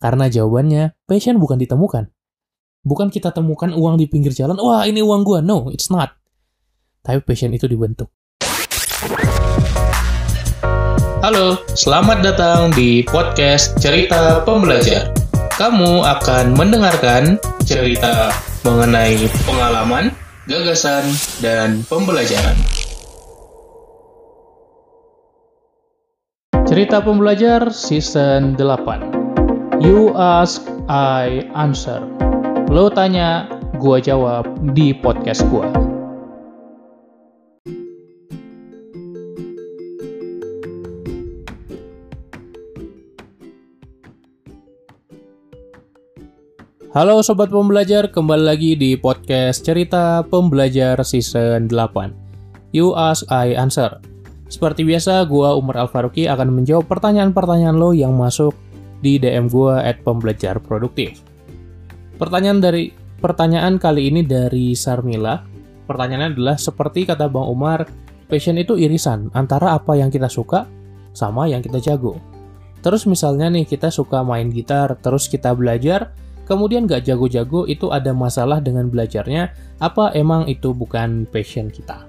Karena jawabannya, passion bukan ditemukan. Bukan kita temukan uang di pinggir jalan, wah ini uang gua. No, it's not. Tapi passion itu dibentuk. Halo, selamat datang di podcast Cerita Pembelajar. Kamu akan mendengarkan cerita mengenai pengalaman, gagasan, dan pembelajaran. Cerita Pembelajar Season 8 You ask, I answer Lo tanya, gua jawab di podcast gua. Halo Sobat Pembelajar, kembali lagi di podcast Cerita Pembelajar Season 8. You ask, I answer. Seperti biasa, gua Umar Alfaruki akan menjawab pertanyaan-pertanyaan lo yang masuk di DM gua at pembelajar produktif. Pertanyaan dari pertanyaan kali ini dari Sarmila. Pertanyaannya adalah seperti kata Bang Umar, passion itu irisan antara apa yang kita suka sama yang kita jago. Terus misalnya nih kita suka main gitar, terus kita belajar, kemudian gak jago-jago itu ada masalah dengan belajarnya, apa emang itu bukan passion kita?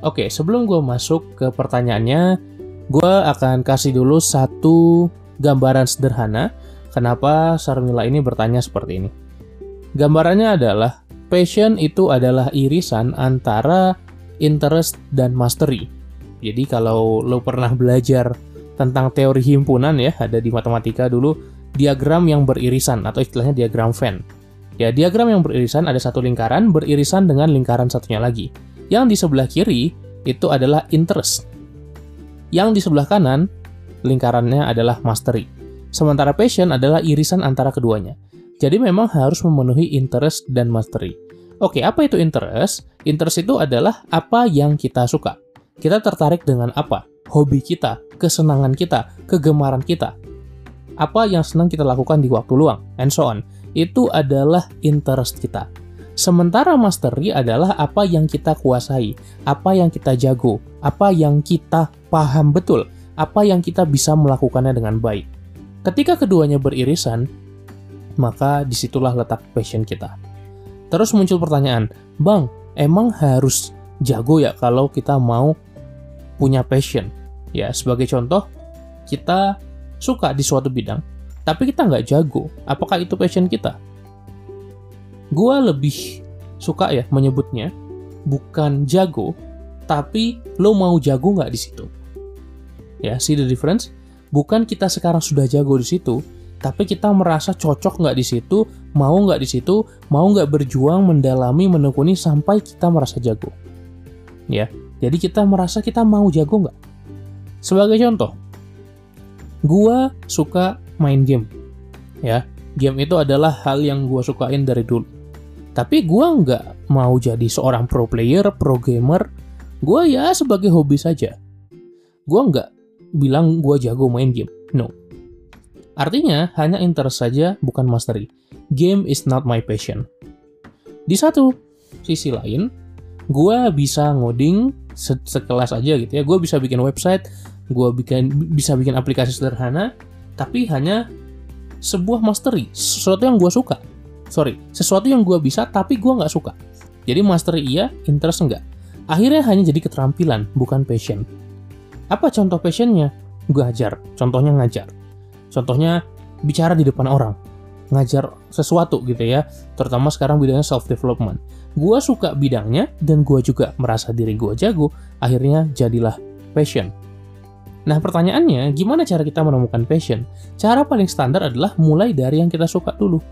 Oke, sebelum gue masuk ke pertanyaannya, gue akan kasih dulu satu gambaran sederhana kenapa Sarmila ini bertanya seperti ini. Gambarannya adalah, passion itu adalah irisan antara interest dan mastery. Jadi kalau lo pernah belajar tentang teori himpunan ya, ada di matematika dulu, diagram yang beririsan atau istilahnya diagram Venn. Ya, diagram yang beririsan ada satu lingkaran beririsan dengan lingkaran satunya lagi. Yang di sebelah kiri itu adalah interest. Yang di sebelah kanan lingkarannya adalah mastery. Sementara passion adalah irisan antara keduanya. Jadi memang harus memenuhi interest dan mastery. Oke, apa itu interest? Interest itu adalah apa yang kita suka. Kita tertarik dengan apa? Hobi kita, kesenangan kita, kegemaran kita apa yang senang kita lakukan di waktu luang, and so on. Itu adalah interest kita. Sementara mastery adalah apa yang kita kuasai, apa yang kita jago, apa yang kita paham betul, apa yang kita bisa melakukannya dengan baik. Ketika keduanya beririsan, maka di situlah letak passion kita. Terus muncul pertanyaan, Bang, emang harus jago ya kalau kita mau punya passion? Ya, sebagai contoh, kita suka di suatu bidang, tapi kita nggak jago, apakah itu passion kita? Gua lebih suka ya menyebutnya bukan jago, tapi lo mau jago nggak di situ? Ya, see the difference? Bukan kita sekarang sudah jago di situ, tapi kita merasa cocok nggak di situ, mau nggak di situ, mau nggak berjuang, mendalami, menekuni sampai kita merasa jago. Ya, jadi kita merasa kita mau jago nggak? Sebagai contoh, Gua suka main game. Ya, game itu adalah hal yang gua sukain dari dulu. Tapi gua nggak mau jadi seorang pro player, pro gamer. Gua ya sebagai hobi saja. Gua nggak bilang gua jago main game. No. Artinya, hanya interest saja, bukan mastery. Game is not my passion. Di satu sisi lain, gua bisa ngoding se sekelas aja gitu ya. Gua bisa bikin website, gue bikin bisa bikin aplikasi sederhana tapi hanya sebuah mastery sesuatu yang gue suka sorry sesuatu yang gue bisa tapi gue nggak suka jadi mastery iya interest enggak akhirnya hanya jadi keterampilan bukan passion apa contoh passionnya? Gue ajar contohnya ngajar. Contohnya bicara di depan orang. Ngajar sesuatu gitu ya. Terutama sekarang bidangnya self development gue suka bidangnya dan gue juga merasa diri gue jago akhirnya jadilah passion. Nah pertanyaannya, gimana cara kita menemukan passion? Cara paling standar adalah mulai dari yang kita suka dulu.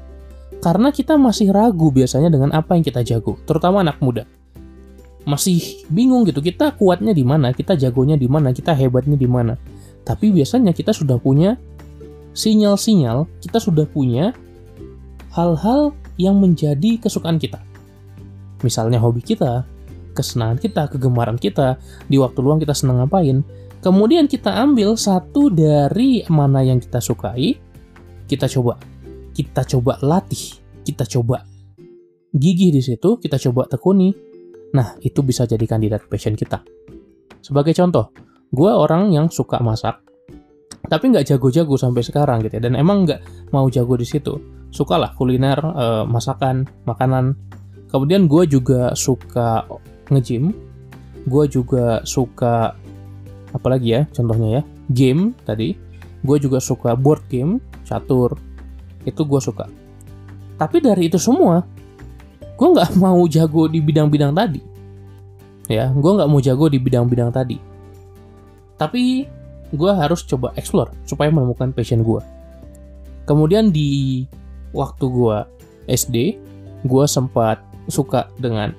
Karena kita masih ragu biasanya dengan apa yang kita jago, terutama anak muda. Masih bingung gitu, kita kuatnya di mana, kita jagonya di mana, kita hebatnya di mana. Tapi biasanya kita sudah punya sinyal-sinyal, kita sudah punya hal-hal yang menjadi kesukaan kita. Misalnya hobi kita, kesenangan kita, kegemaran kita, di waktu luang kita senang ngapain, Kemudian kita ambil satu dari mana yang kita sukai, kita coba, kita coba latih, kita coba gigih di situ, kita coba tekuni. Nah, itu bisa jadi kandidat passion kita. Sebagai contoh, gue orang yang suka masak, tapi nggak jago-jago sampai sekarang gitu ya. Dan emang nggak mau jago di situ. Sukalah kuliner eh, masakan makanan. Kemudian gue juga suka nge-gym. Gue juga suka apalagi ya contohnya ya game tadi. Gue juga suka board game catur. Itu gue suka. Tapi dari itu semua gue nggak mau jago di bidang-bidang tadi. Ya gue nggak mau jago di bidang-bidang tadi. Tapi gue harus coba explore supaya menemukan passion gue kemudian di waktu gue SD gue sempat suka dengan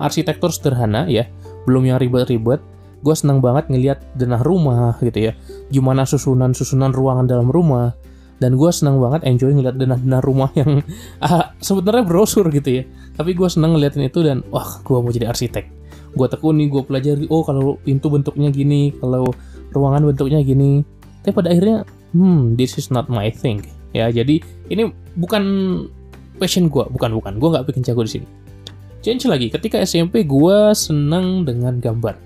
arsitektur sederhana ya. Belum yang ribet-ribet gue senang banget ngelihat denah rumah gitu ya. Gimana susunan-susunan ruangan dalam rumah dan gue senang banget enjoy ngeliat denah-denah rumah yang ah, sebenarnya brosur gitu ya. Tapi gue senang ngeliatin itu dan wah gue mau jadi arsitek. Gue tekuni gue pelajari oh kalau pintu bentuknya gini kalau ruangan bentuknya gini. Tapi pada akhirnya hmm this is not my thing. Ya jadi ini bukan passion gue bukan bukan. Gue nggak bikin jago di sini. Change lagi ketika SMP gue seneng dengan gambar.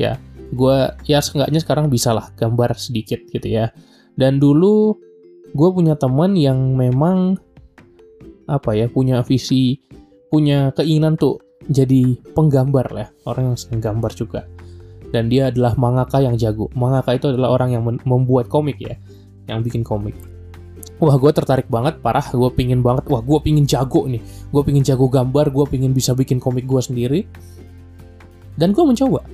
Ya gue ya seenggaknya sekarang bisa lah gambar sedikit gitu ya. Dan dulu gue punya teman yang memang apa ya punya visi punya keinginan tuh jadi penggambar lah orang yang seneng gambar juga. Dan dia adalah mangaka yang jago. Mangaka itu adalah orang yang membuat komik ya yang bikin komik. Wah gue tertarik banget parah. Gue pingin banget. Wah gue pingin jago nih. Gue pingin jago gambar gue pingin bisa bikin komik gue sendiri. Dan gue mencoba.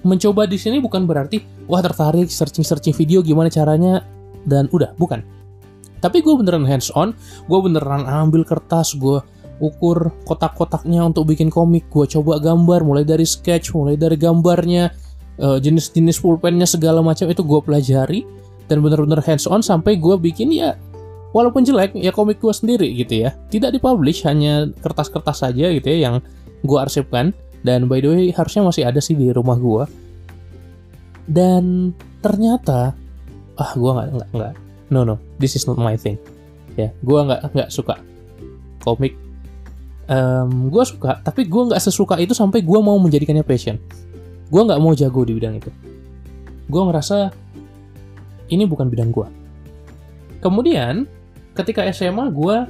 Mencoba di sini bukan berarti wah tertarik searching searching video gimana caranya dan udah bukan. Tapi gue beneran hands on gue beneran ambil kertas gue ukur kotak-kotaknya untuk bikin komik gue coba gambar mulai dari sketch mulai dari gambarnya eh, jenis-jenis pulpennya segala macam itu gue pelajari dan bener-bener hands on sampai gue bikin ya walaupun jelek ya komik gue sendiri gitu ya. Tidak dipublish hanya kertas-kertas saja gitu ya yang gue arsipkan. Dan by the way harusnya masih ada sih di rumah gue dan ternyata ah gue nggak nggak nggak no no this is not my thing ya gue nggak nggak suka komik um, gue suka tapi gue nggak sesuka itu sampai gue mau menjadikannya passion gue nggak mau jago di bidang itu gue ngerasa ini bukan bidang gue. Kemudian, ketika SMA gue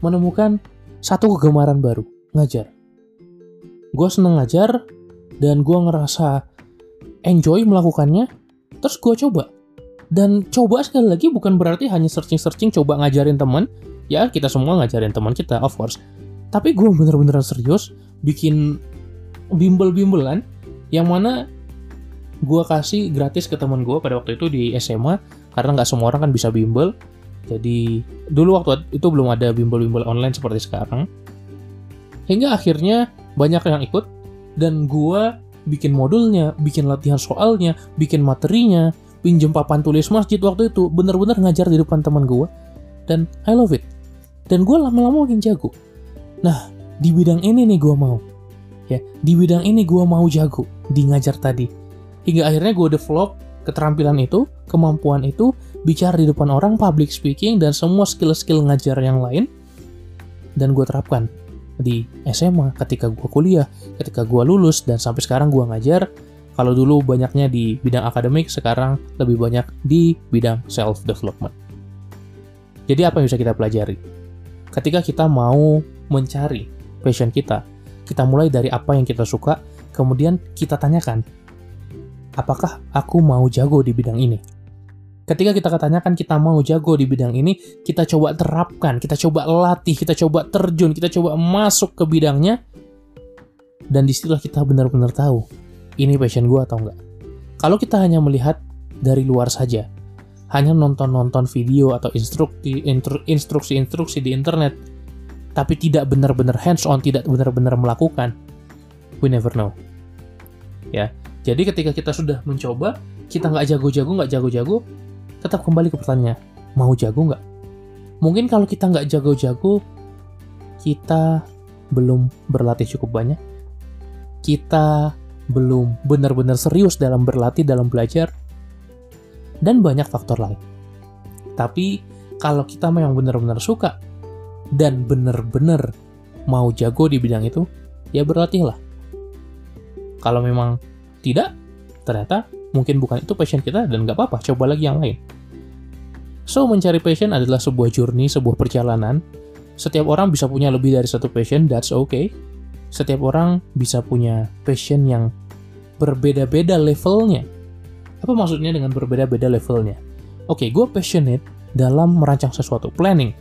menemukan satu kegemaran baru, ngajar. Gue seneng ngajar, dan gue ngerasa enjoy melakukannya, terus gue coba. Dan coba sekali lagi bukan berarti hanya searching-searching coba ngajarin teman, ya kita semua ngajarin teman kita, of course. Tapi gue bener-bener serius bikin bimbel-bimbelan yang mana gue kasih gratis ke teman gue pada waktu itu di SMA karena nggak semua orang kan bisa bimbel. Jadi dulu waktu itu belum ada bimbel-bimbel online seperti sekarang. Hingga akhirnya banyak yang ikut dan gue bikin modulnya, bikin latihan soalnya, bikin materinya, pinjem papan tulis masjid waktu itu, bener-bener ngajar di depan teman gue, dan I love it. Dan gue lama-lama makin jago. Nah, di bidang ini nih gue mau. Ya, di bidang ini gue mau jago di ngajar tadi hingga akhirnya gue develop keterampilan itu, kemampuan itu, bicara di depan orang, public speaking, dan semua skill-skill ngajar yang lain, dan gue terapkan di SMA, ketika gue kuliah, ketika gue lulus, dan sampai sekarang gue ngajar, kalau dulu banyaknya di bidang akademik, sekarang lebih banyak di bidang self-development. Jadi apa yang bisa kita pelajari? Ketika kita mau mencari passion kita, kita mulai dari apa yang kita suka, kemudian kita tanyakan, apakah aku mau jago di bidang ini? Ketika kita katanyakan kita mau jago di bidang ini, kita coba terapkan, kita coba latih, kita coba terjun, kita coba masuk ke bidangnya, dan di situlah kita benar-benar tahu ini passion gue atau enggak. Kalau kita hanya melihat dari luar saja, hanya nonton-nonton video atau instruksi instruksi-instruksi di internet, tapi tidak benar-benar hands-on, tidak benar-benar melakukan, we never know. Ya, jadi ketika kita sudah mencoba, kita nggak jago-jago, nggak jago-jago, tetap kembali ke pertanyaan, mau jago nggak? Mungkin kalau kita nggak jago-jago, kita belum berlatih cukup banyak, kita belum benar-benar serius dalam berlatih, dalam belajar, dan banyak faktor lain. Tapi kalau kita memang benar-benar suka dan benar-benar mau jago di bidang itu, ya berlatihlah. Kalau memang tidak, ternyata mungkin bukan itu passion kita dan nggak apa-apa, coba lagi yang lain. So, mencari passion adalah sebuah journey, sebuah perjalanan. Setiap orang bisa punya lebih dari satu passion, that's okay. Setiap orang bisa punya passion yang berbeda-beda levelnya. Apa maksudnya dengan berbeda-beda levelnya? Oke, okay, gue passionate dalam merancang sesuatu, planning.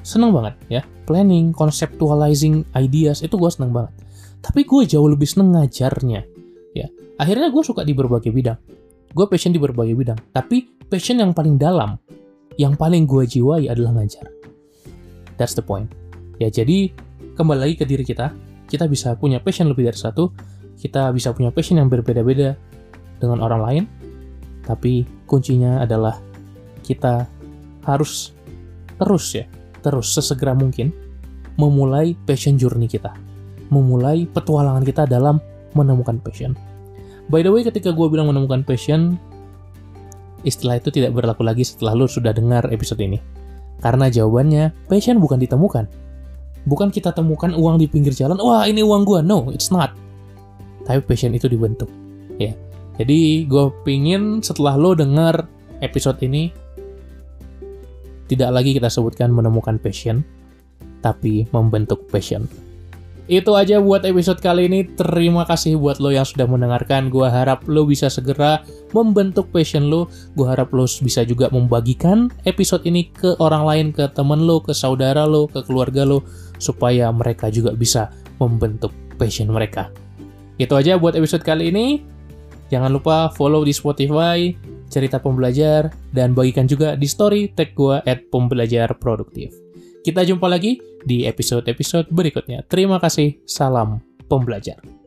Seneng banget ya, planning, conceptualizing ideas, itu gue seneng banget. Tapi gue jauh lebih seneng ngajarnya. Ya, akhirnya gue suka di berbagai bidang. Gue passion di berbagai bidang, tapi passion yang paling dalam, yang paling gue jiwai adalah ngajar. That's the point. Ya, jadi kembali lagi ke diri kita, kita bisa punya passion lebih dari satu, kita bisa punya passion yang berbeda-beda dengan orang lain, tapi kuncinya adalah kita harus terus ya, terus sesegera mungkin memulai passion journey kita. Memulai petualangan kita dalam menemukan passion. By the way, ketika gue bilang menemukan passion, istilah itu tidak berlaku lagi setelah lo sudah dengar episode ini. Karena jawabannya, passion bukan ditemukan. Bukan kita temukan uang di pinggir jalan, wah ini uang gue. No, it's not. Tapi passion itu dibentuk ya. Jadi gue pingin setelah lo dengar episode ini tidak lagi kita sebutkan menemukan passion tapi membentuk passion itu aja buat episode kali ini. Terima kasih buat lo yang sudah mendengarkan. Gue harap lo bisa segera membentuk passion lo. Gue harap lo bisa juga membagikan episode ini ke orang lain, ke temen lo, ke saudara lo, ke keluarga lo, supaya mereka juga bisa membentuk passion mereka. Itu aja buat episode kali ini. Jangan lupa follow di Spotify, cerita pembelajar, dan bagikan juga di story tag gue at pembelajar produktif. Kita jumpa lagi di episode-episode berikutnya. Terima kasih, salam pembelajar.